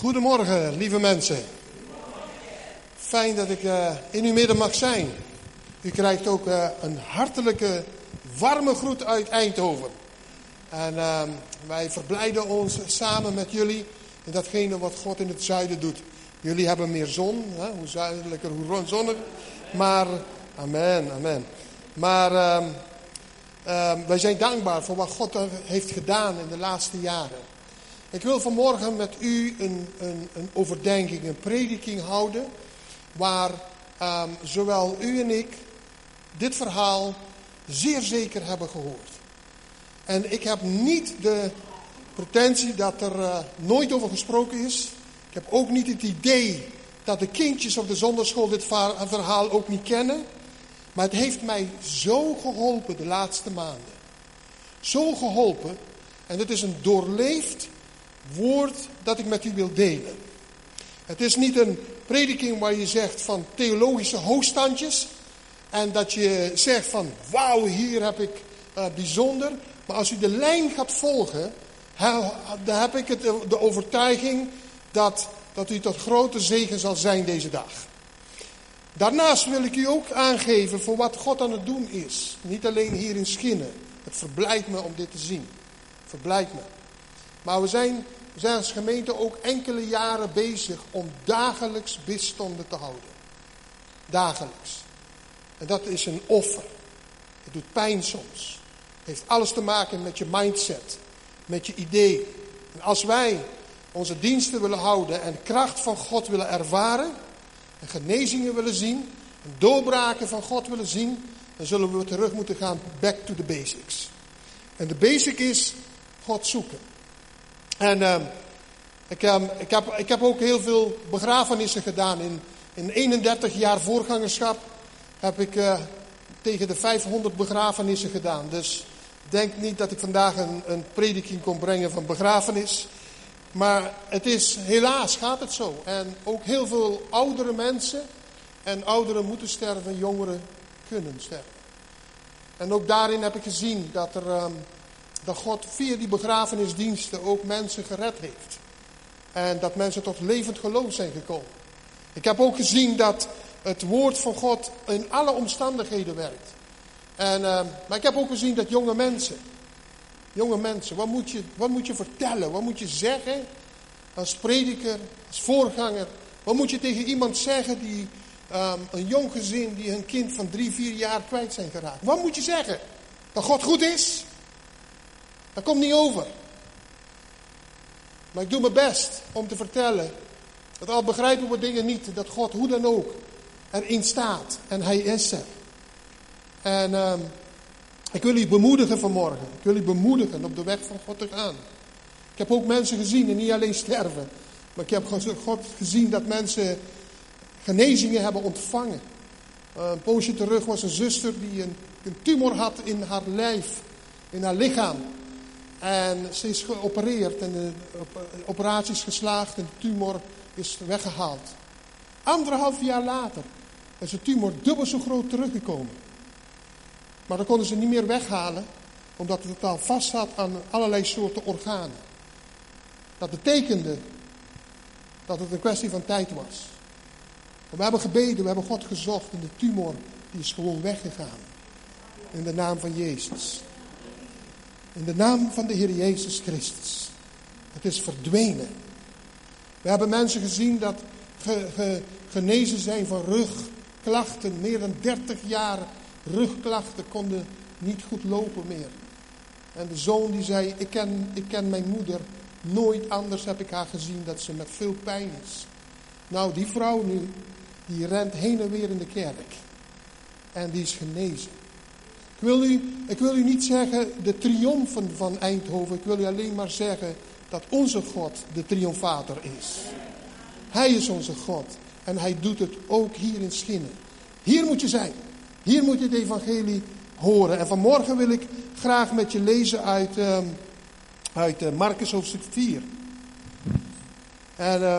Goedemorgen, lieve mensen. Fijn dat ik uh, in uw midden mag zijn. U krijgt ook uh, een hartelijke, warme groet uit Eindhoven. En uh, wij verblijden ons samen met jullie in datgene wat God in het zuiden doet. Jullie hebben meer zon, hè? hoe zuidelijker, hoe zonniger. Maar, amen, amen. Maar ehm, ehm, wij zijn dankbaar voor wat God heeft gedaan in de laatste jaren. Ik wil vanmorgen met u een, een, een overdenking, een prediking houden. Waar um, zowel u en ik dit verhaal zeer zeker hebben gehoord. En ik heb niet de pretentie dat er uh, nooit over gesproken is. Ik heb ook niet het idee dat de kindjes op de zonderschool dit verhaal ook niet kennen. Maar het heeft mij zo geholpen de laatste maanden. Zo geholpen. En het is een doorleefd woord dat ik met u wil delen. Het is niet een prediking waar je zegt van theologische hoogstandjes. En dat je zegt van wauw, hier heb ik uh, bijzonder. Maar als u de lijn gaat volgen, dan heb ik het, de overtuiging dat, dat u tot grote zegen zal zijn deze dag. Daarnaast wil ik u ook aangeven voor wat God aan het doen is. Niet alleen hier in Schinnen. Het verblijdt me om dit te zien. Verblijdt me. Maar we zijn als gemeente ook enkele jaren bezig om dagelijks bidstonden te houden. Dagelijks. En dat is een offer. Het doet pijn soms. Het heeft alles te maken met je mindset, met je idee. En als wij onze diensten willen houden en kracht van God willen ervaren, en genezingen willen zien, en doorbraken van God willen zien, dan zullen we terug moeten gaan back to the basics. En de basic is God zoeken. En ik, uh, ik, heb, ik heb ook heel veel begrafenissen gedaan. In, in 31 jaar voorgangerschap heb ik uh, tegen de 500 begrafenissen gedaan. Dus denk niet dat ik vandaag een, een prediking kon brengen van begrafenis. Maar het is, helaas gaat het zo. En ook heel veel oudere mensen. En ouderen moeten sterven, jongeren kunnen sterven. En ook daarin heb ik gezien dat er... Um, dat God via die begrafenisdiensten ook mensen gered heeft. En dat mensen tot levend geloof zijn gekomen. Ik heb ook gezien dat het woord van God in alle omstandigheden werkt. En, uh, maar ik heb ook gezien dat jonge mensen, jonge mensen, wat moet, je, wat moet je vertellen? Wat moet je zeggen als prediker, als voorganger? Wat moet je tegen iemand zeggen die, um, een jong gezin die hun kind van drie, vier jaar kwijt zijn geraakt? Wat moet je zeggen? Dat God goed is? Dat komt niet over. Maar ik doe mijn best om te vertellen. Dat al begrijpen we dingen niet. Dat God hoe dan ook erin staat. En hij is er. En uh, ik wil u bemoedigen vanmorgen. Ik wil u bemoedigen op de weg van God te gaan. Ik heb ook mensen gezien en niet alleen sterven. Maar ik heb God gezien dat mensen genezingen hebben ontvangen. Uh, een poosje terug was een zuster die een, een tumor had in haar lijf, in haar lichaam. En ze is geopereerd en de operatie is geslaagd en de tumor is weggehaald. Anderhalf jaar later is de tumor dubbel zo groot teruggekomen. Maar dan konden ze niet meer weghalen, omdat het al vast zat aan allerlei soorten organen. Dat betekende dat het een kwestie van tijd was. we hebben gebeden, we hebben God gezocht en de tumor die is gewoon weggegaan. In de naam van Jezus. In de naam van de Heer Jezus Christus. Het is verdwenen. We hebben mensen gezien dat ge, ge, genezen zijn van rugklachten. Meer dan 30 jaar rugklachten konden niet goed lopen meer. En de zoon die zei, ik ken, ik ken mijn moeder. Nooit anders heb ik haar gezien dat ze met veel pijn is. Nou, die vrouw nu, die rent heen en weer in de kerk. En die is genezen. Ik wil, u, ik wil u niet zeggen de triomfen van Eindhoven. Ik wil u alleen maar zeggen dat onze God de triomfator is. Hij is onze God. En hij doet het ook hier in Schinnen. Hier moet je zijn. Hier moet je het evangelie horen. En vanmorgen wil ik graag met je lezen uit, uh, uit uh, Marcus hoofdstuk 4. En uh,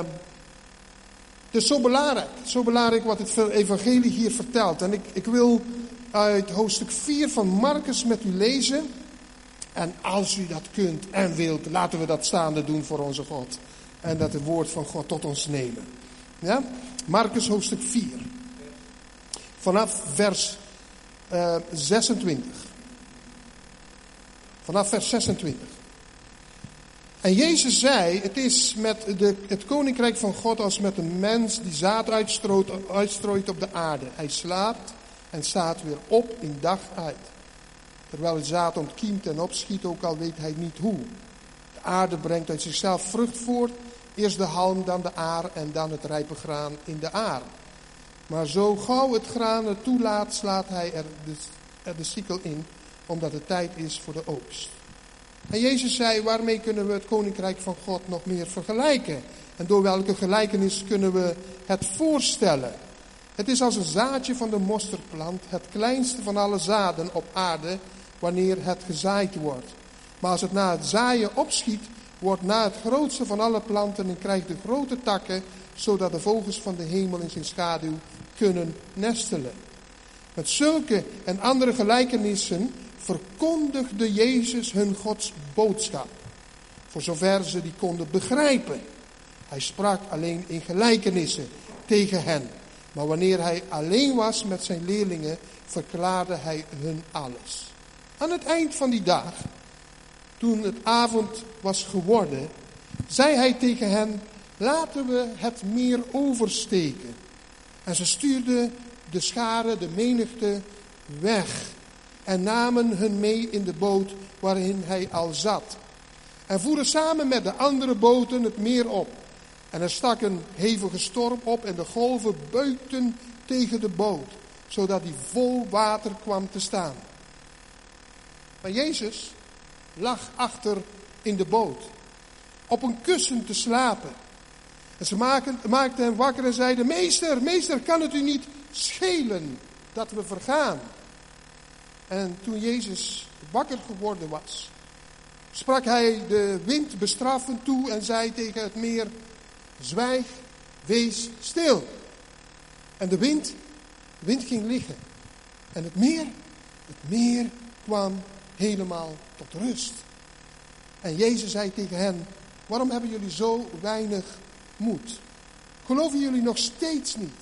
het is zo belangrijk. Zo belangrijk wat het evangelie hier vertelt. En ik, ik wil uit hoofdstuk 4 van Marcus met u lezen. En als u dat kunt en wilt, laten we dat staande doen voor onze God. en dat het woord van God tot ons nemen. Ja? Marcus hoofdstuk 4. Vanaf vers uh, 26. Vanaf vers 26. En Jezus zei, het is met de, het koninkrijk van God als met een mens die zaad uitstrooit, uitstrooit op de aarde. Hij slaapt en staat weer op in dag uit. Terwijl het zaad ontkiemt en opschiet, ook al weet hij niet hoe. De aarde brengt uit zichzelf vrucht voort. Eerst de halm, dan de aar en dan het rijpe graan in de aar. Maar zo gauw het graan het toelaat, slaat hij er de, er de sikkel in, omdat het tijd is voor de oogst. En Jezus zei, waarmee kunnen we het koninkrijk van God nog meer vergelijken? En door welke gelijkenis kunnen we het voorstellen? Het is als een zaadje van de mosterdplant, het kleinste van alle zaden op aarde, wanneer het gezaaid wordt. Maar als het na het zaaien opschiet, wordt na het grootste van alle planten en krijgt de grote takken, zodat de vogels van de hemel in zijn schaduw kunnen nestelen. Met zulke en andere gelijkenissen verkondigde Jezus hun Gods boodschap, voor zover ze die konden begrijpen. Hij sprak alleen in gelijkenissen tegen hen. Maar wanneer hij alleen was met zijn leerlingen, verklaarde hij hun alles. Aan het eind van die dag, toen het avond was geworden, zei hij tegen hen, laten we het meer oversteken. En ze stuurden de scharen, de menigte, weg en namen hun mee in de boot waarin hij al zat. En voeren samen met de andere boten het meer op. En er stak een hevige storm op en de golven beukten tegen de boot, zodat die vol water kwam te staan. Maar Jezus lag achter in de boot, op een kussen te slapen. En ze maakten hem wakker en zeiden, meester, meester, kan het u niet schelen dat we vergaan? En toen Jezus wakker geworden was, sprak hij de wind bestraffend toe en zei tegen het meer, zwijg, wees stil. En de wind, de wind ging liggen. En het meer, het meer kwam helemaal tot rust. En Jezus zei tegen hen, waarom hebben jullie zo weinig moed? Geloven jullie nog steeds niet?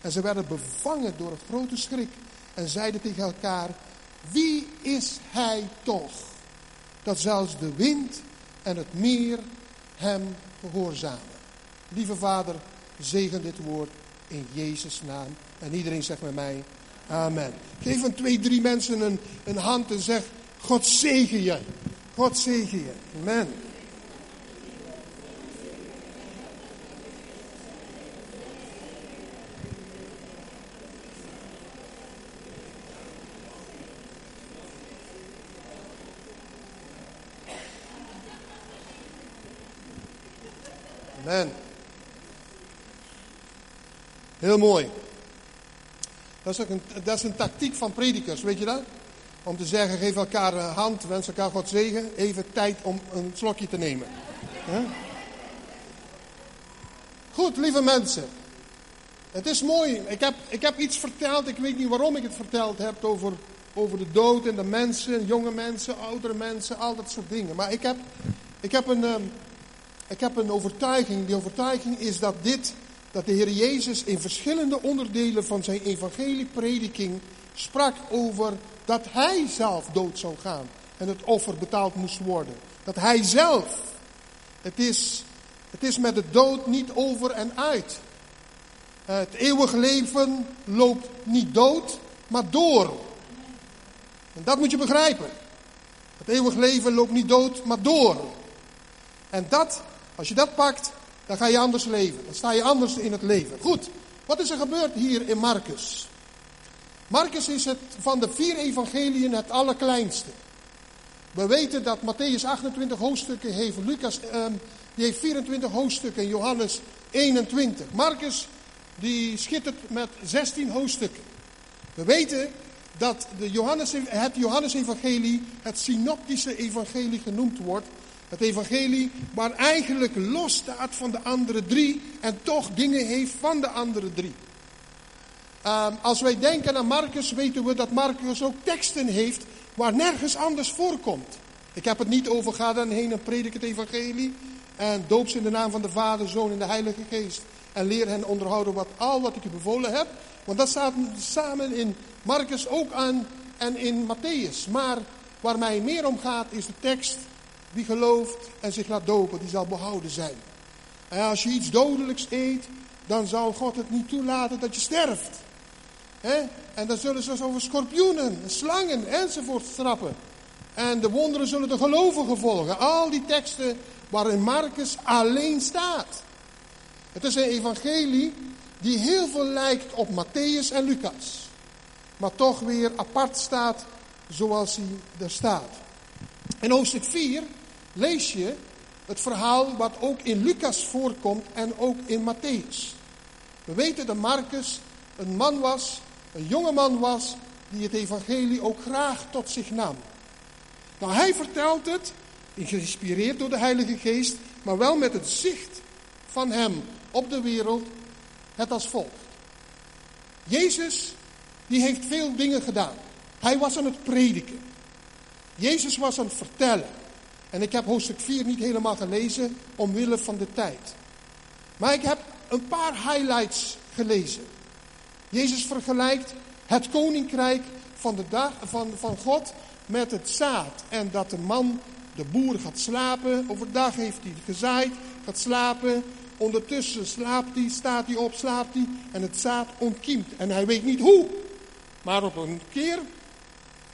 En ze werden bevangen door een grote schrik en zeiden tegen elkaar, wie is hij toch? Dat zelfs de wind en het meer hem gehoorzamen. Lieve Vader, zegen dit woord in Jezus' naam. En iedereen zegt met mij, amen. Geef een twee, drie mensen een, een hand en zeg, God zegen je. God zegen je. Amen. Amen. Heel mooi. Dat is, ook een, dat is een tactiek van predikers, weet je dat? Om te zeggen, geef elkaar een hand, wens elkaar God zegen. Even tijd om een slokje te nemen. Goed, lieve mensen. Het is mooi. Ik heb, ik heb iets verteld. Ik weet niet waarom ik het verteld heb over, over de dood en de mensen, jonge mensen, oudere mensen, al dat soort dingen. Maar ik heb, ik heb, een, ehm, ik heb een overtuiging. Die overtuiging is dat dit dat de Heer Jezus in verschillende onderdelen van zijn evangelieprediking sprak over dat hij zelf dood zou gaan en het offer betaald moest worden. Dat hij zelf. Het is, het is met de dood niet over en uit. Het eeuwige leven loopt niet dood, maar door. En dat moet je begrijpen. Het eeuwige leven loopt niet dood, maar door. En dat, als je dat pakt, dan ga je anders leven. Dan sta je anders in het leven. Goed, wat is er gebeurd hier in Marcus? Marcus is het van de vier evangeliën het allerkleinste. We weten dat Matthäus 28 hoofdstukken heeft, Lucas ehm, die heeft 24 hoofdstukken en Johannes 21. Marcus die schittert met 16 hoofdstukken. We weten dat de Johannes, het Johannesevangelie het synoptische evangelie genoemd wordt. Het evangelie waar eigenlijk los staat van de andere drie en toch dingen heeft van de andere drie. Ehm, als wij denken aan Marcus, weten we dat Marcus ook teksten heeft waar nergens anders voorkomt. Ik heb het niet over ga dan heen en predik het evangelie. En doop ze in de naam van de Vader, Zoon en de Heilige Geest. En leer hen onderhouden wat, al wat ik je bevolen heb. Want dat staat samen in Marcus ook aan en in Matthäus. Maar waar mij meer om gaat is de tekst. Wie gelooft en zich laat dopen, die zal behouden zijn. En als je iets dodelijks eet, dan zal God het niet toelaten dat je sterft. En dan zullen ze over scorpioenen, slangen enzovoort strappen. En de wonderen zullen de gelovigen volgen. Al die teksten waarin Marcus alleen staat. Het is een evangelie die heel veel lijkt op Matthäus en Lucas. Maar toch weer apart staat zoals hij er staat. In hoofdstuk 4 lees je het verhaal wat ook in Lucas voorkomt en ook in Matthäus. We weten dat Marcus een man was, een jonge man was, die het evangelie ook graag tot zich nam. Nou, hij vertelt het, geïnspireerd door de Heilige Geest, maar wel met het zicht van hem op de wereld, het als volgt. Jezus, die heeft veel dingen gedaan. Hij was aan het prediken. Jezus was aan het vertellen. En ik heb hoofdstuk 4 niet helemaal gelezen, omwille van de tijd. Maar ik heb een paar highlights gelezen. Jezus vergelijkt het koninkrijk van, de van, van God met het zaad. En dat de man, de boer, gaat slapen. Overdag heeft hij gezaaid, gaat slapen. Ondertussen slaapt hij, staat hij op, slaapt hij. En het zaad ontkiemt. En hij weet niet hoe. Maar op een keer,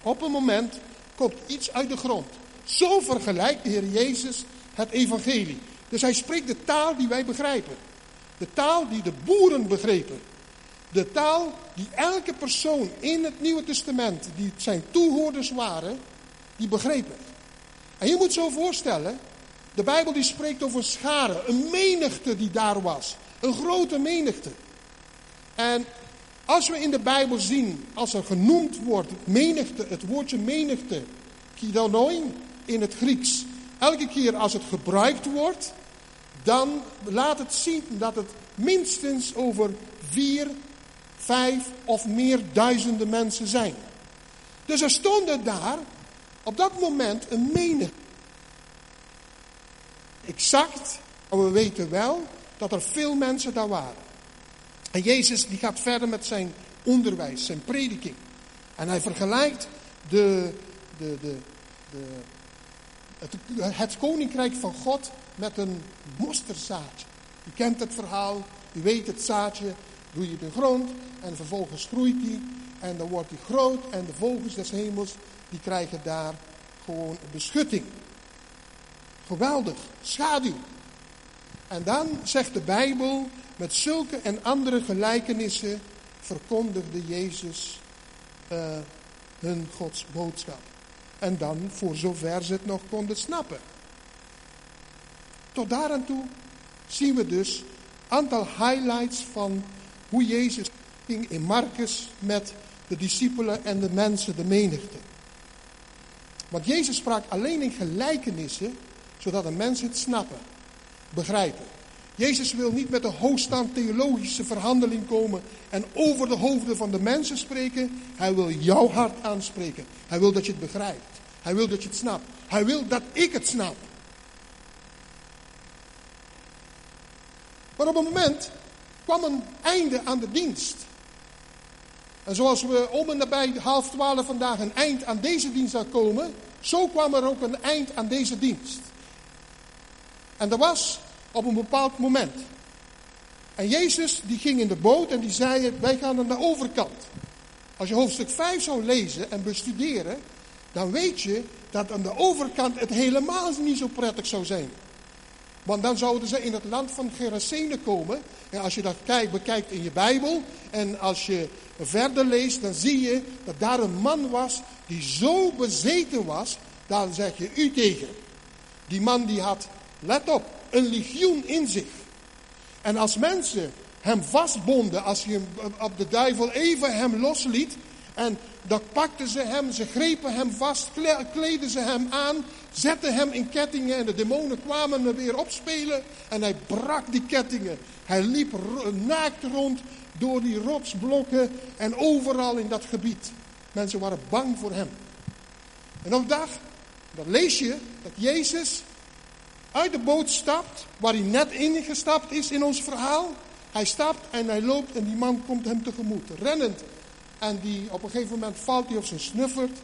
op een moment, komt iets uit de grond. Zo vergelijkt de Heer Jezus het evangelie. Dus hij spreekt de taal die wij begrijpen. De taal die de boeren begrepen. De taal die elke persoon in het Nieuwe Testament, die zijn toehoorders waren, die begrepen. En je moet zo voorstellen, de Bijbel die spreekt over scharen, een menigte die daar was. Een grote menigte. En als we in de Bijbel zien, als er genoemd wordt, menigte, het woordje menigte, kidonoin in het Grieks, elke keer als het gebruikt wordt, dan laat het zien dat het minstens over vier, vijf of meer duizenden mensen zijn. Dus er stonden daar op dat moment een menigte. Exact, maar we weten wel dat er veel mensen daar waren. En Jezus die gaat verder met zijn onderwijs, zijn prediking. En hij vergelijkt de, de, de, de, het, koninkrijk van God met een mosterdzaadje. Je kent het verhaal, je weet het zaadje, doe je de grond en vervolgens groeit die en dan wordt die groot en de vogels des hemels die krijgen daar gewoon beschutting. Geweldig, schaduw. En dan zegt de Bijbel, met zulke en andere gelijkenissen verkondigde Jezus uh, hun Gods boodschap. En dan voor zover ze het nog konden snappen. Tot daar aan toe zien we dus een aantal highlights van hoe Jezus ging in Marcus met de discipelen en de mensen, de menigte. Want Jezus sprak alleen in gelijkenissen, zodat de mensen het snappen, begrijpen. Jezus wil niet met een hoogstaand theologische verhandeling komen en over de hoofden van de mensen spreken. Hij wil jouw hart aanspreken. Hij wil dat je het begrijpt. Hij wil dat je het snapt. Hij wil dat ik het snap. Maar op een moment kwam een einde aan de dienst. En zoals we om en nabij half twaalf vandaag een eind aan deze dienst zou komen, zo kwam er ook een eind aan deze dienst. En dat was op een bepaald moment. En Jezus die ging in de boot en die zei, wij gaan naar de overkant. Als je hoofdstuk 5 zou lezen en bestuderen, dan weet je dat aan de overkant het helemaal niet zo prettig zou zijn. Want dan zouden ze in het land van Gerasene komen. En als je dat kijkt, bekijkt in je Bijbel en als je verder leest, dan zie je dat daar een man was die zo bezeten was, dan zeg je u tegen. Die man die had, let op, een legioen in zich. En als mensen hem vastbonden, als hij op de duivel even hem losliet, en dan pakten ze hem, ze grepen hem vast, kleden ze hem aan, zetten hem in kettingen en de demonen kwamen er weer opspelen en hij brak die kettingen. Hij liep naakt rond door die rotsblokken en overal in dat gebied. Mensen waren bang voor hem. En op dag, dan lees je dat Jezus uit de boot stapt, waar hij net ingestapt is in ons verhaal. Hij stapt en hij loopt en die man komt hem tegemoet, rennend. En die, op een gegeven moment valt hij op zijn snuffert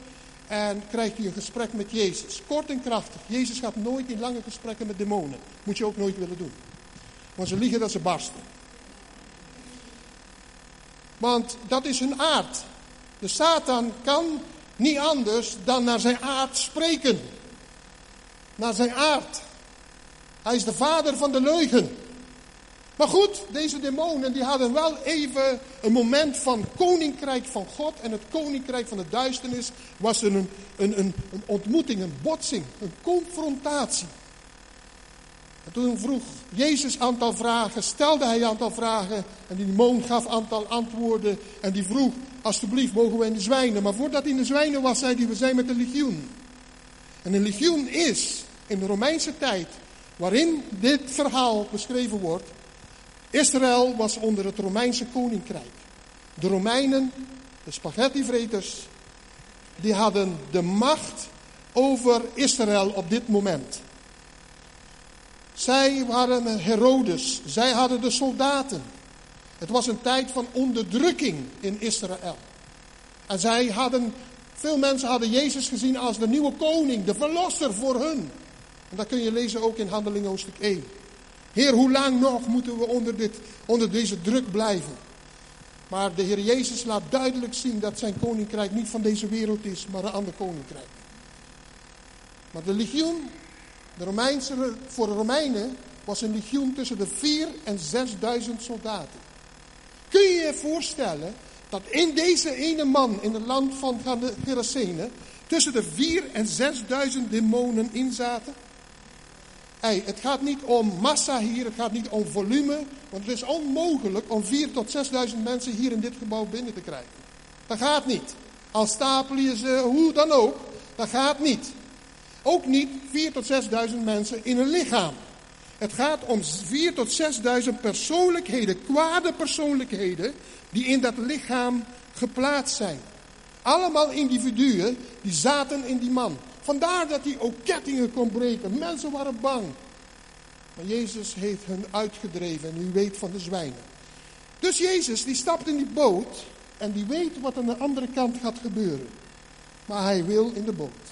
en krijgt hij een gesprek met Jezus. Kort en krachtig. Jezus gaat nooit in lange gesprekken met demonen. Moet je ook nooit willen doen. Want ze liegen dat ze barsten. Want dat is hun aard. De Satan kan niet anders dan naar zijn aard spreken. Naar zijn aard. Hij is de vader van de leugen. Maar goed, deze demonen die hadden wel even een moment van koninkrijk van God. En het koninkrijk van de duisternis was een, een, een, een ontmoeting, een botsing, een confrontatie. En toen vroeg Jezus een aantal vragen, stelde hij een aantal vragen. En die demon gaf een aantal antwoorden. En die vroeg, alsjeblieft, mogen we in de zwijnen. Maar voordat hij in de zwijnen was, zei hij, we zijn met een legioen. En een legioen is in de Romeinse tijd, waarin dit verhaal beschreven wordt, Israël was onder het Romeinse koninkrijk. De Romeinen, de spaghettivreters, die hadden de macht over Israël op dit moment. Zij waren Herodes, zij hadden de soldaten. Het was een tijd van onderdrukking in Israël. En zij hadden, veel mensen hadden Jezus gezien als de nieuwe koning, de verlosser voor hun. En dat kun je lezen ook in Handelingen hoofdstuk 1. Heer, hoe lang nog moeten we onder, dit, onder deze druk blijven? Maar de Heer Jezus laat duidelijk zien dat zijn koninkrijk niet van deze wereld is, maar een ander koninkrijk. Maar de legioen, de Romeinse, voor de Romeinen, was een legioen tussen de 4 en 6000 soldaten. Kun je je voorstellen dat in deze ene man in het land van Gerasene tussen de 4 en 6000 demonen inzaten? Hey, het gaat niet om massa hier, het gaat niet om volume. Want het is onmogelijk om 4 tot 6.000 mensen hier in dit gebouw binnen te krijgen. Dat gaat niet. Al stapel je ze hoe dan ook, dat gaat niet. Ook niet 4 tot 6.000 mensen in een lichaam. Het gaat om 4 tot 6.000 persoonlijkheden, kwade persoonlijkheden, die in dat lichaam geplaatst zijn. Allemaal individuen die zaten in die man. Vandaar dat hij ook kettingen kon breken. Mensen waren bang. Maar Jezus heeft hen uitgedreven en u weet van de zwijnen. Dus Jezus die stapt in die boot en die weet wat aan de andere kant gaat gebeuren. Maar hij wil in de boot.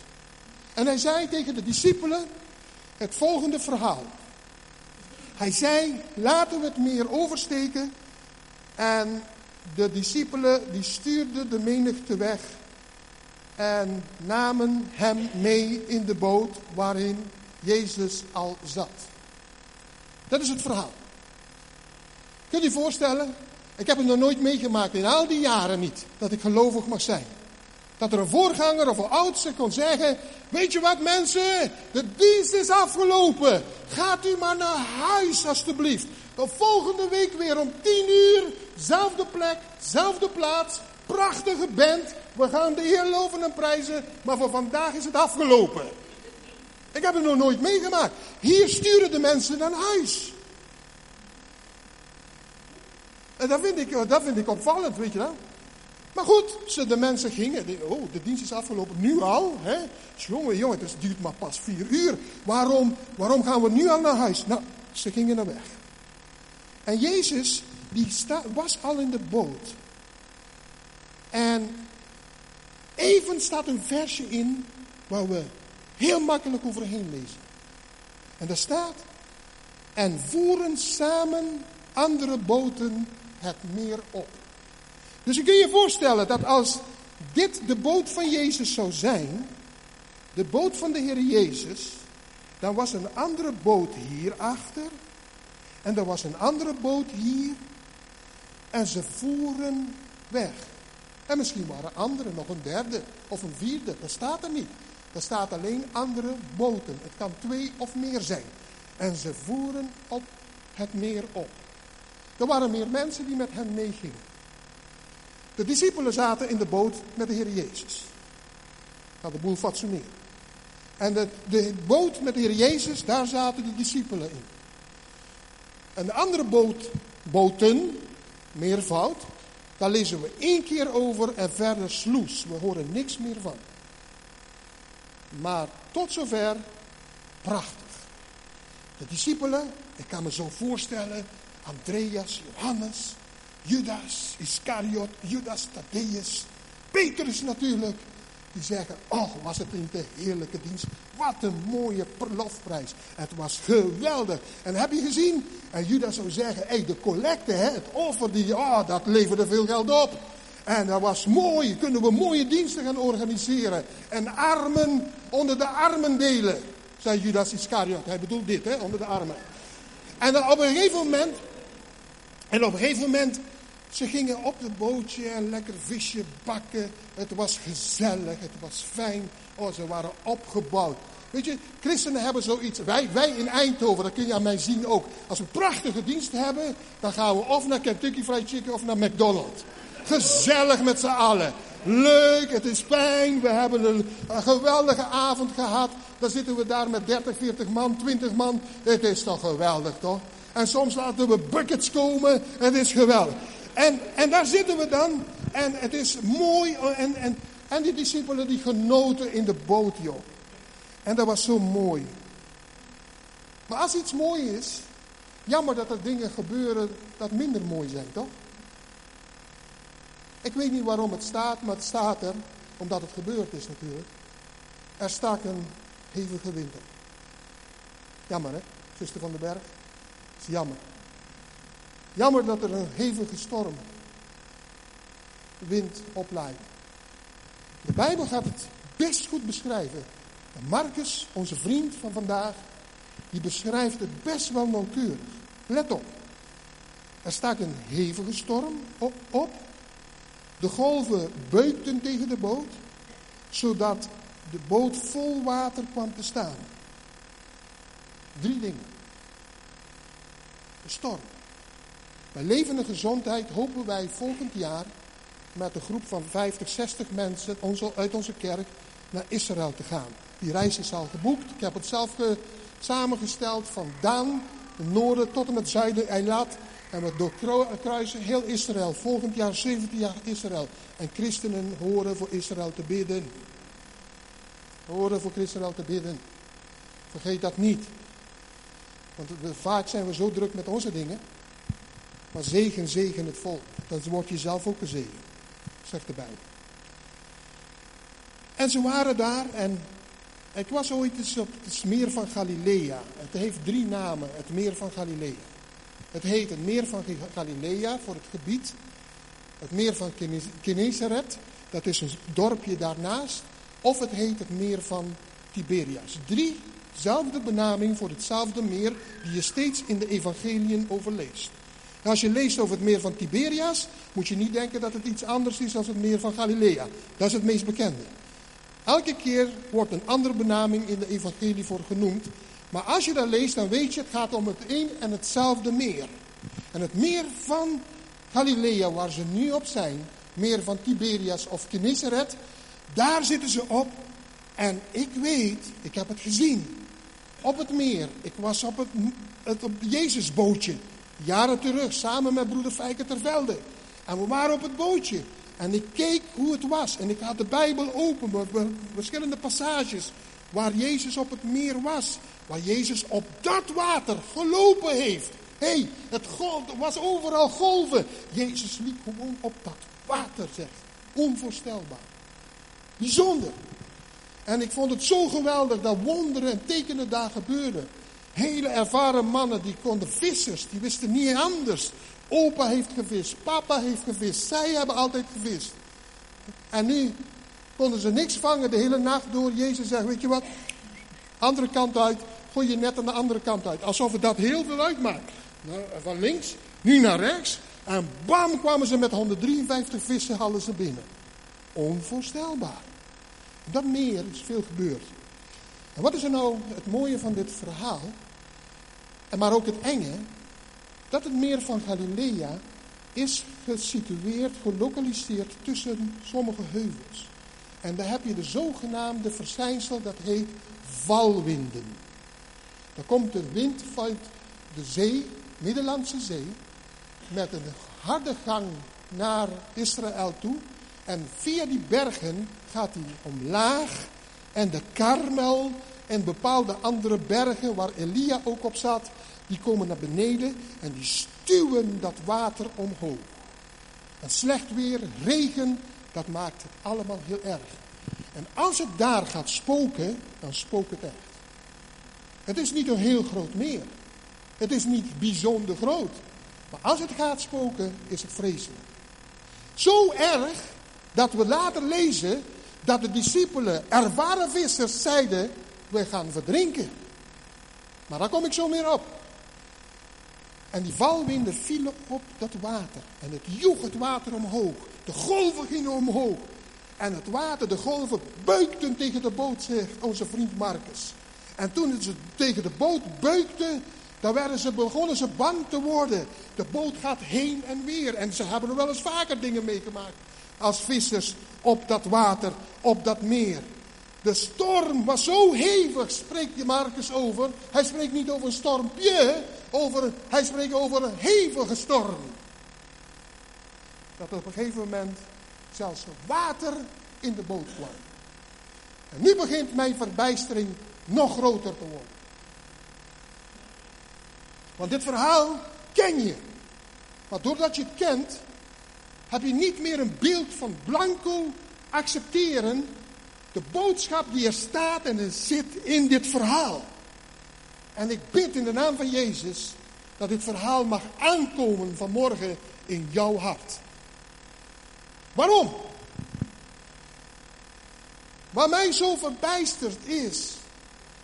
En hij zei tegen de discipelen het volgende verhaal. Hij zei, laten we het meer oversteken. En de discipelen die stuurden de menigte weg en namen hem mee in de boot waarin Jezus al zat. Dat is het verhaal. Kunt u je voorstellen? Ik heb het nog nooit meegemaakt, in al die jaren niet, dat ik gelovig mag zijn. Dat er een voorganger of een oudste kon zeggen, weet je wat mensen, de dienst is afgelopen. Gaat u maar naar huis alstublieft. De volgende week weer om tien uur, zelfde plek, zelfde plaats, prachtige band. We gaan de Heer loven en prijzen, maar voor vandaag is het afgelopen. Ik heb het nog nooit meegemaakt. Hier sturen de mensen naar huis. En dat vind ik, dat vind ik opvallend, weet je wel. Maar goed, de mensen gingen. Oh, de dienst is afgelopen. Nu al? Hè? Jongen, jongen, het duurt maar pas vier uur. Waarom, waarom gaan we nu al naar huis? Nou, ze gingen naar weg. En Jezus, die was al in de boot. En even staat een versje in waar we heel makkelijk overheen lezen. En daar staat, en voeren samen andere boten het meer op. Dus je kun je voorstellen dat als dit de boot van Jezus zou zijn, de boot van de Heer Jezus, dan was een andere boot hierachter en er was een andere boot hier en ze voeren weg. En misschien waren anderen, nog een derde of een vierde. Dat staat er niet. Er staat alleen andere boten. Het kan twee of meer zijn. En ze voeren op het meer op. Er waren meer mensen die met hen meegingen. De discipelen zaten in de boot met de Heer Jezus. Nou, de boel fatsoeneren. En de, boot met de Heer Jezus, daar zaten de discipelen in. En de andere boot, boten, meervoud, daar lezen we één keer over en verder sloes. We horen niks meer van. Maar tot zover prachtig. De discipelen, ik kan me zo voorstellen, Andreas, Johannes, Judas, Iscariot, Judas, Thaddeus, Petrus natuurlijk. Die zeggen, oh was het niet een heerlijke dienst. Wat een mooie lofprijs. Het was geweldig. En heb je gezien? En Judas zou zeggen, hey, de collecte, het offer, die, oh, dat leverde veel geld op. En dat was mooi. Kunnen we mooie diensten gaan organiseren. En armen onder de armen delen. Zei Judas Iscariot. Hij bedoelt dit, hè, onder de armen. En op een gegeven moment. En op een gegeven moment. Ze gingen op het bootje en lekker visje bakken. Het was gezellig, het was fijn. Oh, ze waren opgebouwd. Weet je, christenen hebben zoiets. Wij, wij in Eindhoven, dat kun je aan mij zien ook. Als we prachtige diensten hebben, dan gaan we of naar Kentucky Fried Chicken of naar McDonald's. Gezellig met z'n allen. Leuk, het is fijn. We hebben een, geweldige avond gehad. Dan zitten we daar met 30, 40 man, 20 man. Het is toch geweldig, toch? En soms laten we buckets komen. Het is geweldig. En, en daar zitten we dan. En het is mooi. En, en, en die discipelen die genoten in de boot, joh. En dat was zo mooi. Maar als iets mooi is, jammer dat er dingen gebeuren dat minder mooi zijn, toch? Ik weet niet waarom het staat, maar het staat er, omdat het gebeurd is natuurlijk. Er stak een hevige winter. Jammer hè, zuster van den Berg. Is jammer. Jammer dat er een hevige storm wind opleidt. De Bijbel gaat het best goed beschrijven. En Marcus, onze vriend van vandaag, die beschrijft het best wel nauwkeurig. Let op. Er staat een hevige storm op, op de golven beukten tegen de boot, zodat de boot vol water kwam te staan. Drie dingen. De storm. Bij levende gezondheid hopen wij volgend jaar met een groep van 50, 60 mensen uit onze kerk naar Israël te gaan. Die reis is al geboekt. Ik heb het zelf samengesteld van Daan, de noorden tot en met zuiden Eilat. En we doorkruisen heel Israël. Volgend jaar 17 jaar Israël. En christenen horen voor Israël te bidden. Horen voor Israël te bidden. Vergeet dat niet. Want vaak zijn we zo druk met onze dingen. Maar zegen, zegen het volk. Dan wordt je zelf ook een zegen. Zegt de Bijbel. En ze waren daar en ik was ooit eens op het meer van Galilea. Het heeft drie namen, het meer van Galilea. Het heet het meer van Galilea voor het gebied. Het meer van Genezeret, dat is een dorpje daarnaast. Of het heet het meer van Tiberias. Drie, zelfde benaming voor hetzelfde meer die je steeds in de evangeliën overleest. Als je leest over het meer van Tiberias, moet je niet denken dat het iets anders is dan het meer van Galilea. Dat is het meest bekende. Elke keer wordt een andere benaming in de evangelie voor genoemd. Maar als je dat leest, dan weet je, het gaat om het een en hetzelfde meer. En het meer van Galilea, waar ze nu op zijn, meer van Tiberias of Genezeret, daar zitten ze op. En ik weet, ik heb het gezien, op het meer. Ik was op het, het op Jezusbootje, jaren terug, samen met broeder Fijker Tervelde. En we waren op het bootje. En ik keek hoe het was. En ik had de Bijbel open, met verschillende passages. Waar Jezus op het meer was. Waar Jezus op dat water gelopen heeft. Hé, hey, het was overal golven. Jezus liep gewoon op dat water, zegt. Onvoorstelbaar. Bijzonder. En ik vond het zo geweldig dat wonderen en tekenen daar gebeurden. Hele ervaren mannen, die konden vissers, die wisten niet anders. Opa heeft gevist, papa heeft gevist, zij hebben altijd gevist. En nu konden ze niks vangen de hele nacht door. Jezus zegt, weet je wat, andere kant uit, gooi je net aan de andere kant uit. Alsof het dat heel veel uitmaakt. Nou, van links, nu naar rechts. En bam kwamen ze met 153 vissen, hadden ze binnen. Onvoorstelbaar. Dat meer is veel gebeurd. En wat is er nou het mooie van dit verhaal? En maar ook het enge. Dat het meer van Galilea is gesitueerd, gelokaliseerd tussen sommige heuvels. En daar heb je de zogenaamde verschijnsel, dat heet valwinden. Dan komt de wind vanuit de zee, Middellandse Zee, met een harde gang naar Israël toe. En via die bergen gaat hij omlaag. En de Karmel en bepaalde andere bergen waar Elia ook op zat, die komen naar beneden en die stuwen dat water omhoog. En slecht weer, regen, dat maakt het allemaal heel erg. En als het daar gaat spoken, dan spookt het echt. Het is niet een heel groot meer. Het is niet bijzonder groot. Maar als het gaat spoken, is het vreselijk. Zo erg dat we later lezen dat de discipelen, ervaren vissers, zeiden: We gaan verdrinken. Maar daar kom ik zo meer op. En die valwinden vielen op dat water. En het joeg het water omhoog. De golven gingen omhoog. En het water, de golven, beukten tegen de boot, zegt onze vriend Marcus. En toen ze tegen de boot beukten, dan werden ze, begonnen ze bang te worden. De boot gaat heen en weer. En ze hebben er wel eens vaker dingen meegemaakt. Als vissers op dat water, op dat meer. De storm was zo hevig, spreekt Marcus over. Hij spreekt niet over een stormpje, over, hij spreekt over een hevige storm. Dat op een gegeven moment zelfs water in de boot kwam. En nu begint mijn verbijstering nog groter te worden. Want dit verhaal ken je. Maar doordat je het kent, heb je niet meer een beeld van blanco accepteren de boodschap die er staat en er zit in dit verhaal. En ik bid in de naam van Jezus dat dit verhaal mag aankomen vanmorgen in jouw hart. Waarom? Wat mij zo verbijsterd is,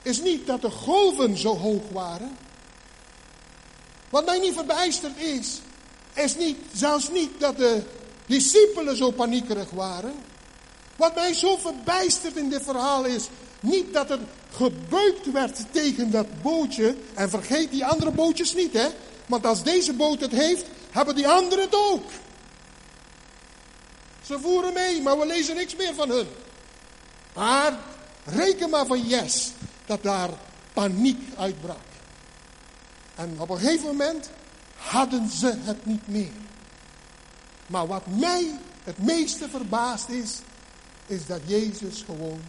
is niet dat de golven zo hoog waren. Wat mij niet verbijsterd is, is niet, zelfs niet dat de discipelen zo paniekerig waren. Wat mij zo verbijstert in dit verhaal is niet dat er gebeukt werd tegen dat bootje. En vergeet die andere bootjes niet, hè. Want als deze boot het heeft, hebben die anderen het ook. Ze voeren mee, maar we lezen niks meer van hun. Maar reken maar van yes dat daar paniek uitbrak. En op een gegeven moment hadden ze het niet meer. Maar wat mij het meeste verbaast is, is dat Jezus gewoon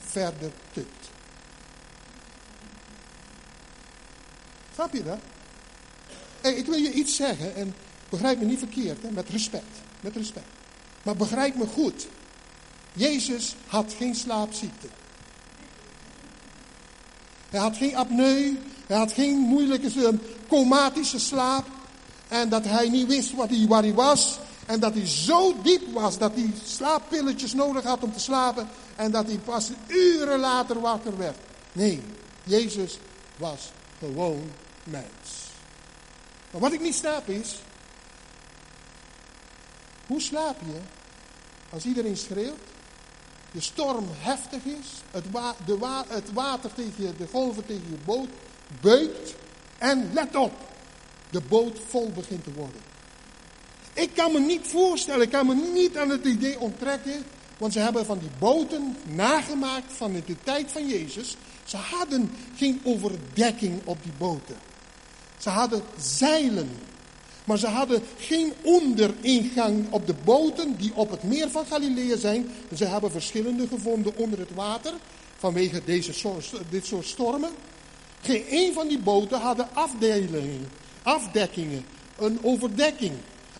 verder tukt. Snap je dat? Ik wil je iets zeggen en begrijp me niet verkeerd, hè, met respect. Met respect. Maar begrijp me goed. Jezus had geen slaapziekte. Hij had geen apneu. Hij had geen moeilijke comatische slaap. En dat hij niet wist wat hij, waar hij was. En dat hij zo diep was dat hij slaappilletjes nodig had om te slapen. En dat hij pas uren later wakker werd. Nee, Jezus was gewoon mens. Maar wat ik niet snap is. Hoe slaap je als iedereen schreeuwt? De storm heftig is. Het, de het water tegen je, de golven tegen je boot beukt. En let op, de boot vol begint te worden. Ik kan me niet voorstellen, ik kan me niet aan het idee onttrekken. Want ze hebben van die boten nagemaakt van de tijd van Jezus. Ze hadden geen overdekking op die boten. Ze hadden zeilen. Maar ze hadden geen onderingang op de boten die op het meer van Galilea zijn. Ze hebben verschillende gevonden onder het water. Vanwege deze dit soort stormen. Geen een van die boten hadden afdelingen, afdekkingen, een overdekking.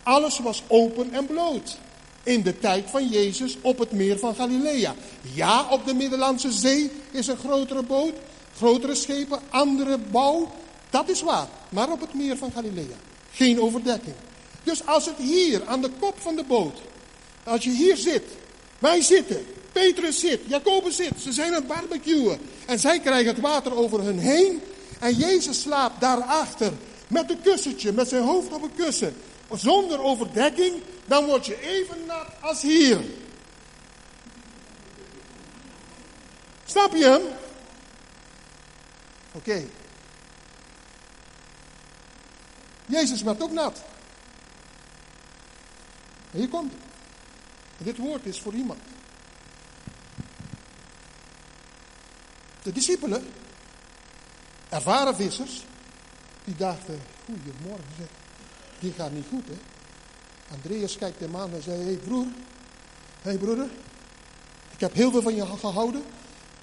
Alles was open en bloot. In de tijd van Jezus op het meer van Galilea. Ja, op de Middellandse Zee is een grotere boot, grotere schepen, andere bouw. Dat is waar. Maar op het meer van Galilea. Geen overdekking. Dus als het hier aan de kop van de boot, als je hier zit, wij zitten, Petrus zit, Jacobus zit, ze zijn aan het barbecuen. En zij krijgen het water over hun heen. En Jezus slaapt daarachter met een kussentje, met zijn hoofd op een kussen zonder overdekking, dan word je even nat als hier. Snap je hem? Oké. Jezus werd ook nat. En hier komt het. dit woord is voor iemand. De discipelen, ervaren vissers, die dachten, goedemorgen zeg die gaat niet goed, hè. Andreas kijkt hem aan en zei, hey broer, hé hey broeder, ik heb heel veel van je gehouden,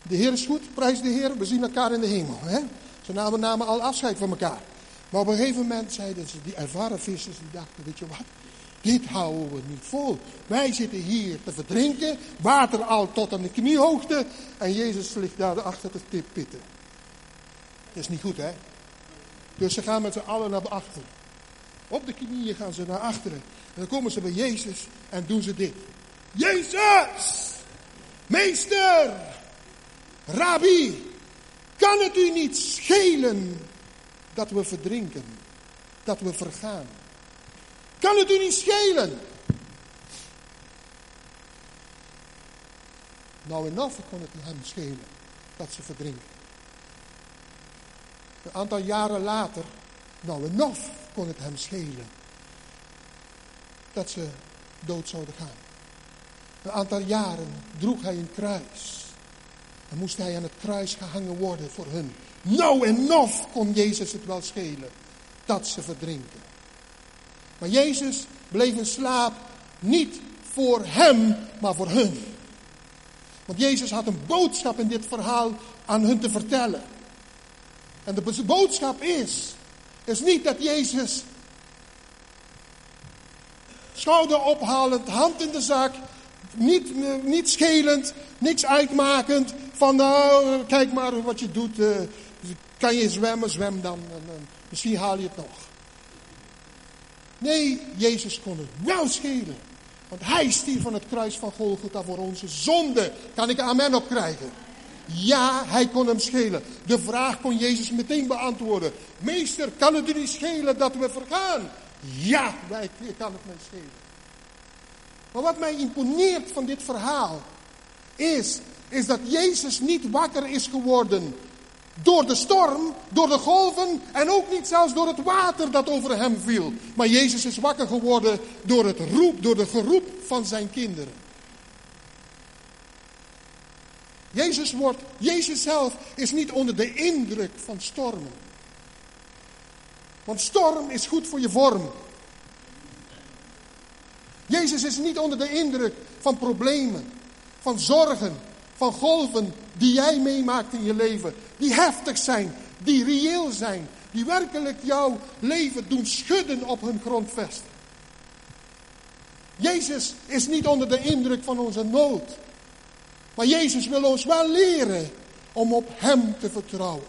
De Heer is goed, prijs de Heer, we zien elkaar in de hemel. Hè? Ze namen, namen al afscheid van elkaar. Maar op een gegeven moment zeiden ze, die ervaren vissers, die dachten, weet je wat, dit houden we niet vol. Wij zitten hier te verdrinken, water al tot aan de kniehoogte en Jezus ligt daar achter te pitten. Dat is niet goed, hè? Dus ze gaan met z'n allen naar achteren. Op de knieën gaan ze naar achteren. En dan komen ze bij Jezus en doen ze dit. Jezus! Meester! Rabbi! Kan het u niet schelen dat we verdrinken? Dat we vergaan? Kan het u niet schelen? Nou en of kon het hem schelen dat ze verdrinken. Een aantal jaren later, nou en of kon het hem schelen dat ze dood zouden gaan. Een aantal jaren droeg hij een kruis. En moest hij aan het kruis gehangen worden voor hun. Nou en of kon Jezus het wel schelen dat ze verdrinken. Maar Jezus bleef in slaap niet voor hem, maar voor hun. Want Jezus had een boodschap in dit verhaal aan hun te vertellen. En de boodschap is, is niet dat Jezus schouder ophalend, hand in de zak, niet, niet schelend, niks uitmakend, van nou, kijk maar wat je doet, uh, kan je zwemmen, zwem dan, en, misschien haal je het nog. Nee, Jezus kon het wel schelen. Want hij stierf van het kruis van Golgotha voor onze zonde. Kan ik amen op krijgen? Ja, hij kon hem schelen. De vraag kon Jezus meteen beantwoorden. Meester, kan het u niet schelen dat we vergaan? Ja, wij kan het mij schelen. Maar wat mij imponeert van dit verhaal is, is dat Jezus niet wakker is geworden door de storm, door de golven en ook niet zelfs door het water dat over hem viel. Maar Jezus is wakker geworden door het roep, door de geroep van zijn kinderen. Jezus, wordt, Jezus zelf is niet onder de indruk van stormen. Want storm is goed voor je vorm. Jezus is niet onder de indruk van problemen, van zorgen, van golven die jij meemaakt in je leven. Die heftig zijn, die reëel zijn, die werkelijk jouw leven doen schudden op hun grondvesten. Jezus is niet onder de indruk van onze nood. Maar Jezus wil ons wel leren om op Hem te vertrouwen.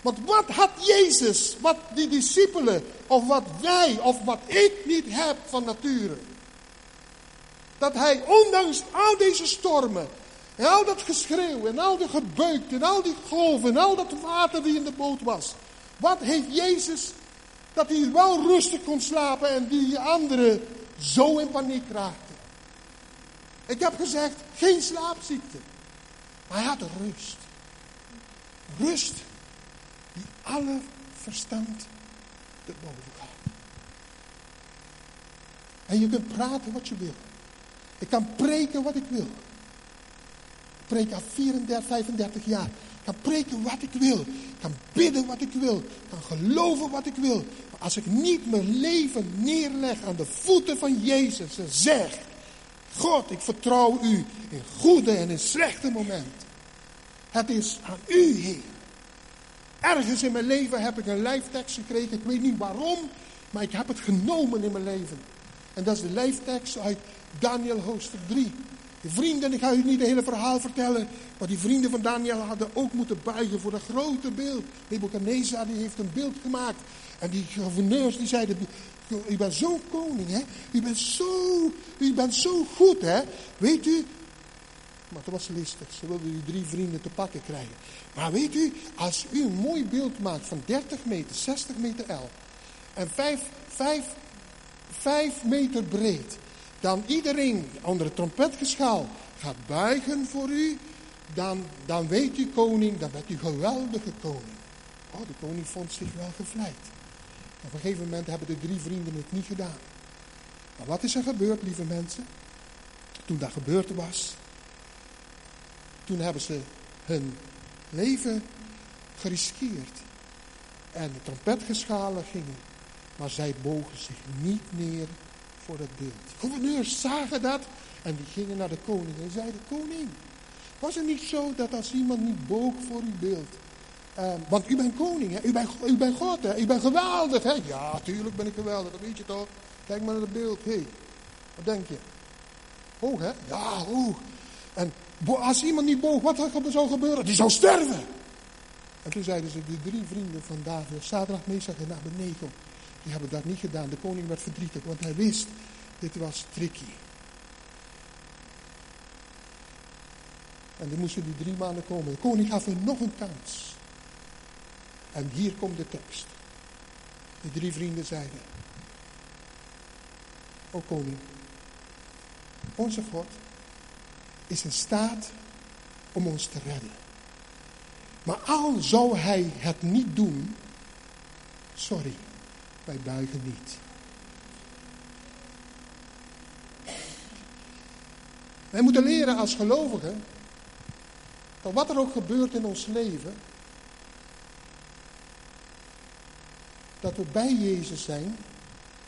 Want wat had Jezus, wat die discipelen, of wat wij, of wat ik niet heb van nature? Dat hij, ondanks al deze stormen, en al dat geschreeuw, en al de gebeuk, en al die golven, en al dat water die in de boot was. Wat heeft Jezus, dat hij wel rustig kon slapen en die anderen zo in paniek raakten. Ik heb gezegd, geen slaapziekte. Maar hij had rust. Rust die alle verstand te boven gaat. En je kunt praten wat je wil. Ik kan preken wat ik wil. Ik preek al 34, 35 jaar. Ik kan preken wat ik wil. Ik kan bidden wat ik wil. Ik kan geloven wat ik wil. Maar als ik niet mijn leven neerleg aan de voeten van Jezus en zeg: God, ik vertrouw u in goede en in slechte momenten. Het is aan u, Heer. Ergens in mijn leven heb ik een lijftekst gekregen. Ik weet niet waarom, maar ik heb het genomen in mijn leven. En dat is de lijftekst uit Daniel hoofdstuk 3. De vrienden, ik ga u niet het hele verhaal vertellen, maar die vrienden van Daniel hadden ook moeten buigen voor een grote beeld. Nebuchadnezzar die heeft een beeld gemaakt. En die gouverneurs die zeiden, u bent zo koning, hè? U bent zo, u bent zo goed, hè? Weet u? Maar het was listig. Ze wilden die drie vrienden te pakken krijgen. Maar weet u, als u een mooi beeld maakt van 30 meter, 60 meter L en 5, 5, 5 meter breed, dan iedereen onder het trompetgeschaal gaat buigen voor u, dan, dan weet u koning, dan bent u geweldige koning. Oh, de koning vond zich wel gevleid. Op een gegeven moment hebben de drie vrienden het niet gedaan. Maar wat is er gebeurd, lieve mensen? Toen dat gebeurd was, toen hebben ze hun leven geriskeerd. En de trompetgeschalen gingen, maar zij bogen zich niet neer voor het beeld. De gouverneurs zagen dat en die gingen naar de koning en zeiden, koning, Was het niet zo dat als iemand niet boog voor uw beeld, uh, want u bent koning, hè? U, bent, u bent God, hè? u bent geweldig. Hè? Ja, tuurlijk ben ik geweldig, dat weet je toch. Kijk maar naar het beeld. Hé, wat denk je? Hoog, hè? Ja, hoog. En als iemand niet boog, wat zou gebeuren? Die zou sterven. En toen zeiden ze, de drie vrienden van David, zaterdag, meestal en beneden. Die hebben dat niet gedaan. De koning werd verdrietig, want hij wist, dit was tricky. En dan moesten die drie maanden komen. De koning gaf hem nog een kans. En hier komt de tekst. De drie vrienden zeiden, o koning, onze God is in staat om ons te redden. Maar al zou hij het niet doen, sorry, wij buigen niet. Wij moeten leren als gelovigen dat wat er ook gebeurt in ons leven, dat we bij Jezus zijn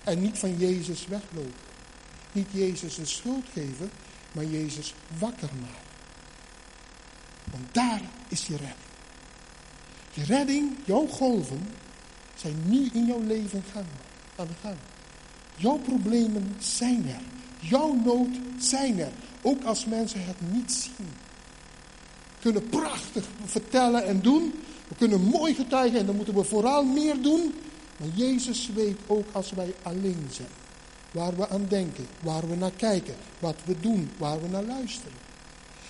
en niet van Jezus weglopen. Niet Jezus een schuld geven, maar Jezus wakker maken. Want daar is je redding. Je redding, jouw golven, zijn nu in jouw leven gaan, aan de gang. Jouw problemen zijn er. Jouw nood zijn er. Ook als mensen het niet zien. We kunnen prachtig vertellen en doen. We kunnen mooi getuigen en dan moeten we vooral meer doen. Maar Jezus weet ook als wij alleen zijn. Waar we aan denken, waar we naar kijken, wat we doen, waar we naar luisteren.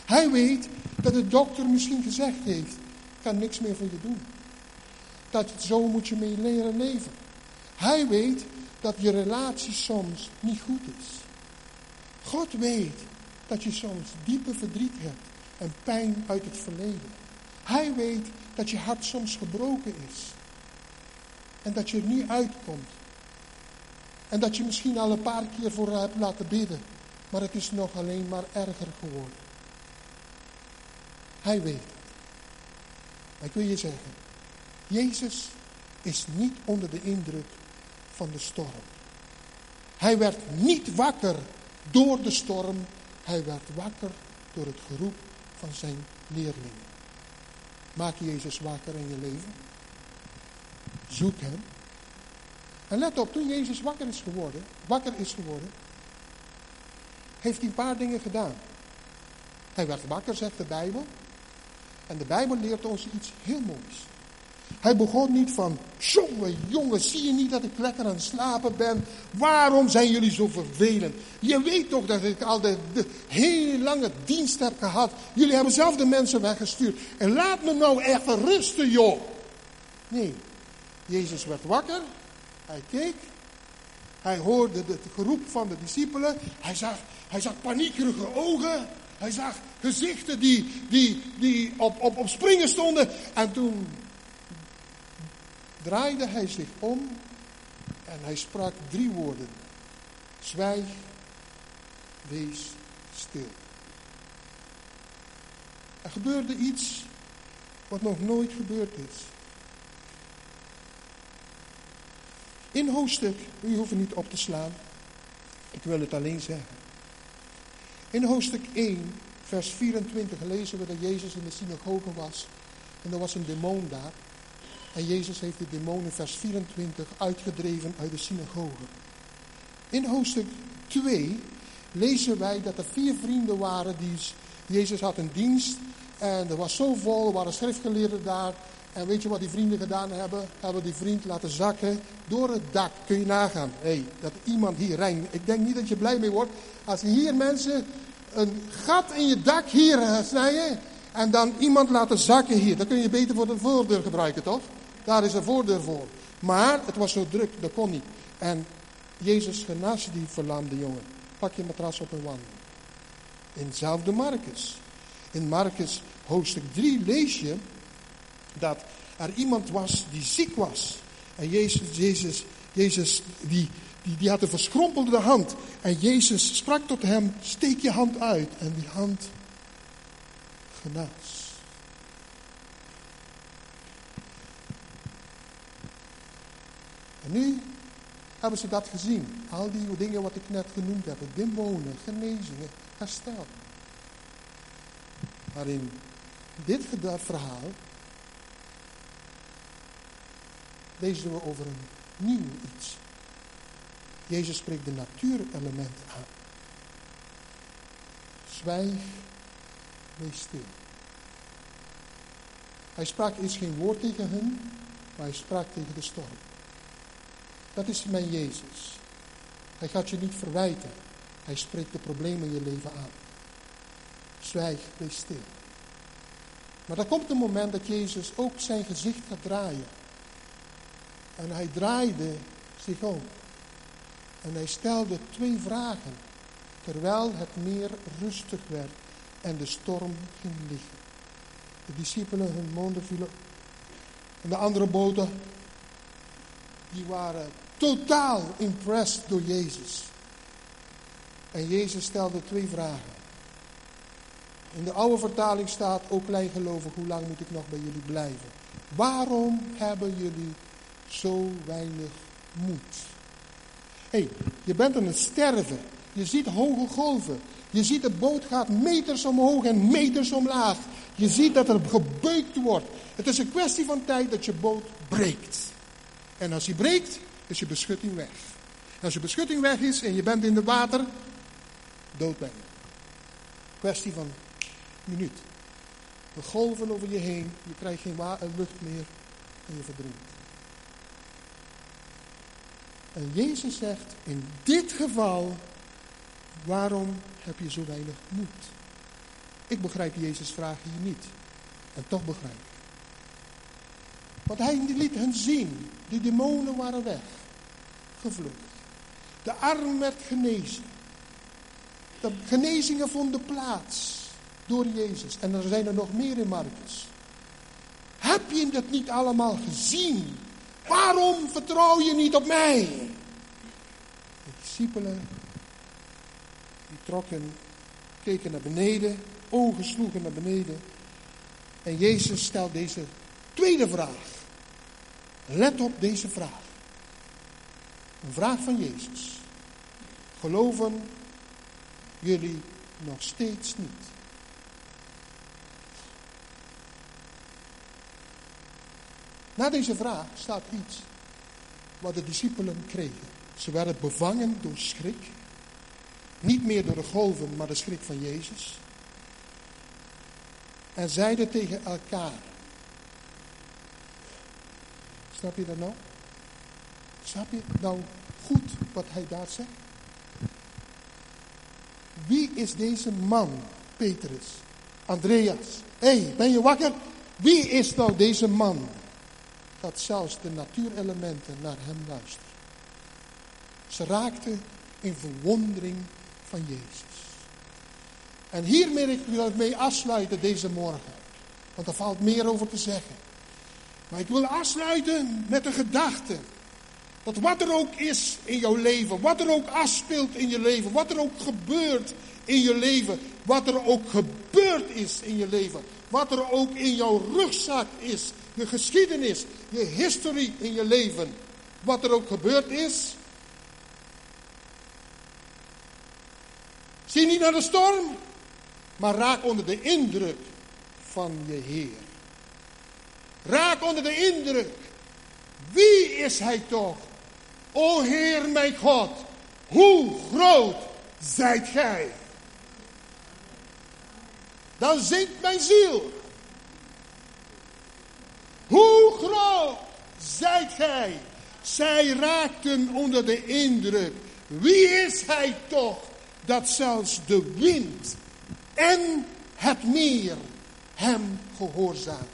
Hij weet dat de dokter misschien gezegd heeft, ik kan niks meer voor je doen. Dat zo moet je mee leren leven. Hij weet dat je relatie soms niet goed is. God weet dat je soms diepe verdriet hebt en pijn uit het verleden. Hij weet dat je hart soms gebroken is. En dat je er niet uitkomt. En dat je misschien al een paar keer voor hebt laten bidden. Maar het is nog alleen maar erger geworden. Hij weet het. Maar ik wil je zeggen. Jezus is niet onder de indruk van de storm. Hij werd niet wakker door de storm. Hij werd wakker door het geroep van zijn leerlingen. Maak Jezus wakker in je leven. Zoek hem. En let op, toen Jezus wakker is geworden, wakker is geworden, heeft hij een paar dingen gedaan. Hij werd wakker, zegt de Bijbel. En de Bijbel leert ons iets heel moois. Hij begon niet van, jongen, jongen, zie je niet dat ik lekker aan het slapen ben? Waarom zijn jullie zo vervelend? Je weet toch dat ik al de, de heel lange dienst heb gehad. Jullie hebben zelf de mensen weggestuurd. En laat me nou even rusten, joh. Nee, Jezus werd wakker. Hij keek. Hij hoorde het geroep van de discipelen. Hij zag, hij zag paniekerige ogen. Hij zag gezichten die, die, die op, op, op springen stonden. En toen draaide hij zich om en hij sprak drie woorden. Zwijg, wees stil. Er gebeurde iets wat nog nooit gebeurd is. In hoofdstuk, u hoeft niet op te slaan, ik wil het alleen zeggen. In hoofdstuk 1, vers 24 lezen we dat Jezus in de synagoge was en er was een demon daar. En Jezus heeft de demon in vers 24 uitgedreven uit de synagoge. In hoofdstuk 2 lezen wij dat er vier vrienden waren die Jezus had een dienst en er was zo vol, er waren schriftgeleerden daar. En weet je wat die vrienden gedaan hebben? Hebben die vriend laten zakken door het dak. Kun je nagaan. hey, dat iemand hier, Rijn, ik denk niet dat je blij mee wordt. Als hier mensen een gat in je dak hier eh, snijden. En dan iemand laten zakken hier. Dan kun je beter voor de voordeur gebruiken, toch? Daar is een voordeur voor. Maar het was zo druk, dat kon niet. En Jezus genas die verlamde jongen. Pak je matras op en wandel. In hetzelfde Marcus. In Marcus hoofdstuk 3 lees je dat er iemand was die ziek was. En Jezus, Jezus, Jezus die, die, die had een verschrompelde hand. En Jezus sprak tot hem, steek je hand uit. En die hand genas. En nu hebben ze dat gezien. Al die dingen wat ik net genoemd heb. Demonen, genezingen, herstel. Maar in dit verhaal lezen we over een nieuw iets. Jezus spreekt de natuurelementen aan. Zwijg, wees stil. Hij sprak eerst geen woord tegen hen, maar hij sprak tegen de storm. Dat is mijn Jezus. Hij gaat je niet verwijten. Hij spreekt de problemen in je leven aan. Zwijg, wees stil. Maar er komt een moment dat Jezus ook zijn gezicht gaat draaien. En hij draaide zich om. En hij stelde twee vragen. Terwijl het meer rustig werd en de storm ging liggen. De discipelen, hun monden vielen. En de andere boten, die waren totaal impressed door Jezus. En Jezus stelde twee vragen. In de oude vertaling staat, ook kleingelovig, hoe lang moet ik nog bij jullie blijven? Waarom hebben jullie zo weinig moed? Hé, hey, je bent aan het sterven. Je ziet hoge golven. Je ziet de boot gaat meters omhoog en meters omlaag. Je ziet dat er gebeukt wordt. Het is een kwestie van tijd dat je boot breekt. En als die breekt, is je beschutting weg. En als je beschutting weg is en je bent in het water, dood ben je. Kwestie van minuut. De golven over je heen, je krijgt geen lucht meer en je verdrinkt. En Jezus zegt, in dit geval, waarom heb je zo weinig moed? Ik begrijp Jezus' vraag hier niet. En toch begrijp ik. Want hij liet hen zien, de demonen waren weg, gevlucht. De arm werd genezen. De genezingen vonden plaats door Jezus. En er zijn er nog meer in Marcus. Heb je dat niet allemaal gezien? Waarom vertrouw je niet op mij? De discipelen, die trokken, keken naar beneden, ogen sloegen naar beneden. En Jezus stelt deze tweede vraag. Let op deze vraag. Een vraag van Jezus. Geloven jullie nog steeds niet? Na deze vraag staat iets wat de discipelen kregen. Ze werden bevangen door schrik. Niet meer door de golven, maar de schrik van Jezus. En zeiden tegen elkaar. Snap je dat nou? Snap je nou goed wat hij daar zegt? Wie is deze man, Petrus, Andreas? Hé, hey, ben je wakker? Wie is nou deze man? Dat zelfs de natuurelementen naar hem luisteren. Ze raakten in verwondering van Jezus. En hiermee wil ik mee afsluiten deze morgen. Want er valt meer over te zeggen. Maar ik wil afsluiten met een gedachte. Dat wat er ook is in jouw leven, wat er ook afspeelt in je leven, wat er ook gebeurt in je leven, wat er ook gebeurd is in je leven, wat er ook in jouw rugzak is, je geschiedenis, je historie in je leven, wat er ook gebeurd is. Zie niet naar de storm, maar raak onder de indruk van je Heer. Raak onder de indruk. Wie is Hij toch? O Heer mijn God, hoe groot zijt Gij? Dan zingt mijn ziel. Hoe groot zijt gij? Zij raakten onder de indruk. Wie is hij toch dat zelfs de wind en het meer hem gehoorzamen?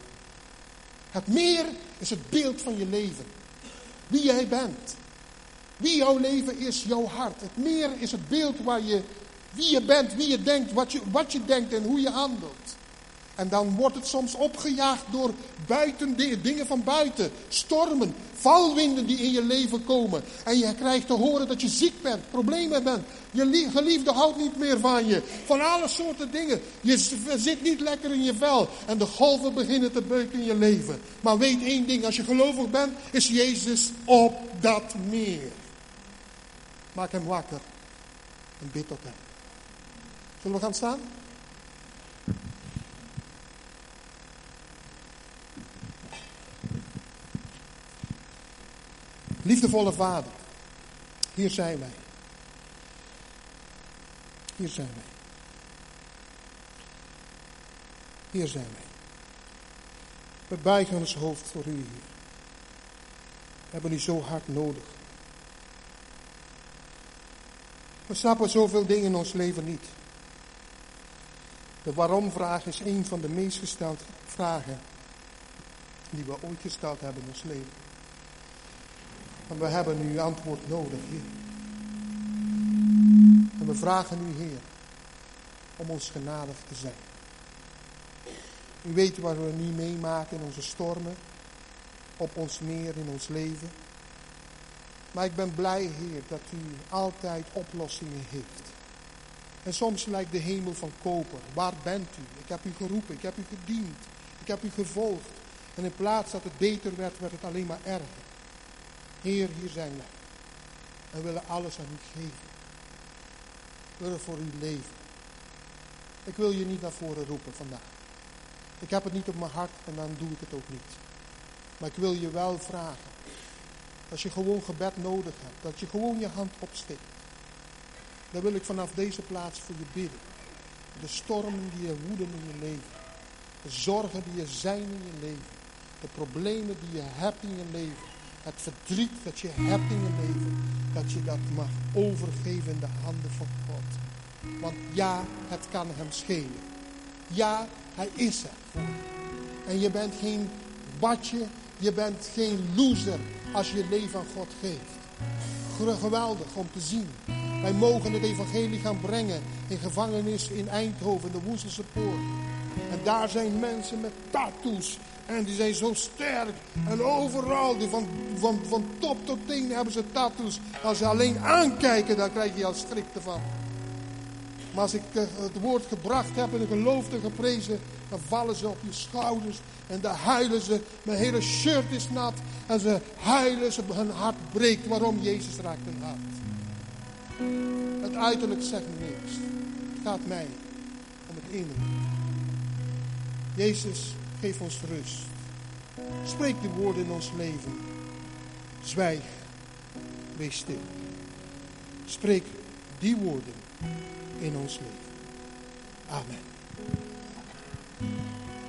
Het meer is het beeld van je leven. Wie jij bent. Wie jouw leven is, jouw hart. Het meer is het beeld waar je, wie je bent, wie je denkt, wat je, wat je denkt en hoe je handelt. En dan wordt het soms opgejaagd door buiten, dingen van buiten. Stormen, valwinden die in je leven komen. En je krijgt te horen dat je ziek bent, problemen bent. Je geliefde houdt niet meer van je. Van alle soorten dingen. Je zit niet lekker in je vel. En de golven beginnen te beuken in je leven. Maar weet één ding, als je gelovig bent, is Jezus op dat meer. Maak hem wakker en bid tot hem. Zullen we gaan staan? Liefdevolle Vader, hier zijn wij. Hier zijn wij. Hier zijn wij. We buigen ons hoofd voor u, Heer. We hebben u zo hard nodig. We snappen zoveel dingen in ons leven niet. De waarom-vraag is een van de meest gestelde vragen die we ooit gesteld hebben in ons leven. En we hebben nu antwoord nodig, Heer. En we vragen u, Heer, om ons genadig te zijn. U weet wat we nu meemaken in onze stormen, op ons meer, in ons leven. Maar ik ben blij, Heer, dat u altijd oplossingen heeft. En soms lijkt de hemel van koper. Waar bent u? Ik heb u geroepen, ik heb u gediend, ik heb u gevolgd. En in plaats dat het beter werd, werd het alleen maar erger. Heer, hier zijn wij. En willen alles aan u geven. We willen voor u leven. Ik wil je niet naar voren roepen vandaag. Ik heb het niet op mijn hart en dan doe ik het ook niet. Maar ik wil je wel vragen. Als je gewoon gebed nodig hebt, dat je gewoon je hand opsteekt. Dan wil ik vanaf deze plaats voor je bidden. De stormen die je woeden in je leven. De zorgen die er zijn in je leven. De problemen die je hebt in je leven. Het verdriet dat je hebt in je leven. Dat je dat mag overgeven in de handen van God. Want ja, het kan hem schelen. Ja, hij is er. En je bent geen badje, je bent geen loser als je leven aan God geeft. Geweldig om te zien. Wij mogen het evangelie gaan brengen in gevangenis in Eindhoven, de Woenselse Poort. En daar zijn mensen met tattoos. En die zijn zo sterk. En overal, die van, van, van top tot teen hebben ze tattoos. Als ze alleen aankijken, dan krijg je al schrik ervan. Maar als ik eh, het woord gebracht heb en de geloofde geprezen, dan vallen ze op je schouders en dan huilen ze. Mijn hele shirt is nat en ze huilen, ze, hun hart breekt. Waarom? Jezus raakt hun hart. Het uiterlijk zegt niks. Het gaat mij om het innerlijk. Jezus, geef ons rust. Spreek de woorden in ons leven. Zwijg. Wees stil. Spreek die woorden in ons leven. Amen.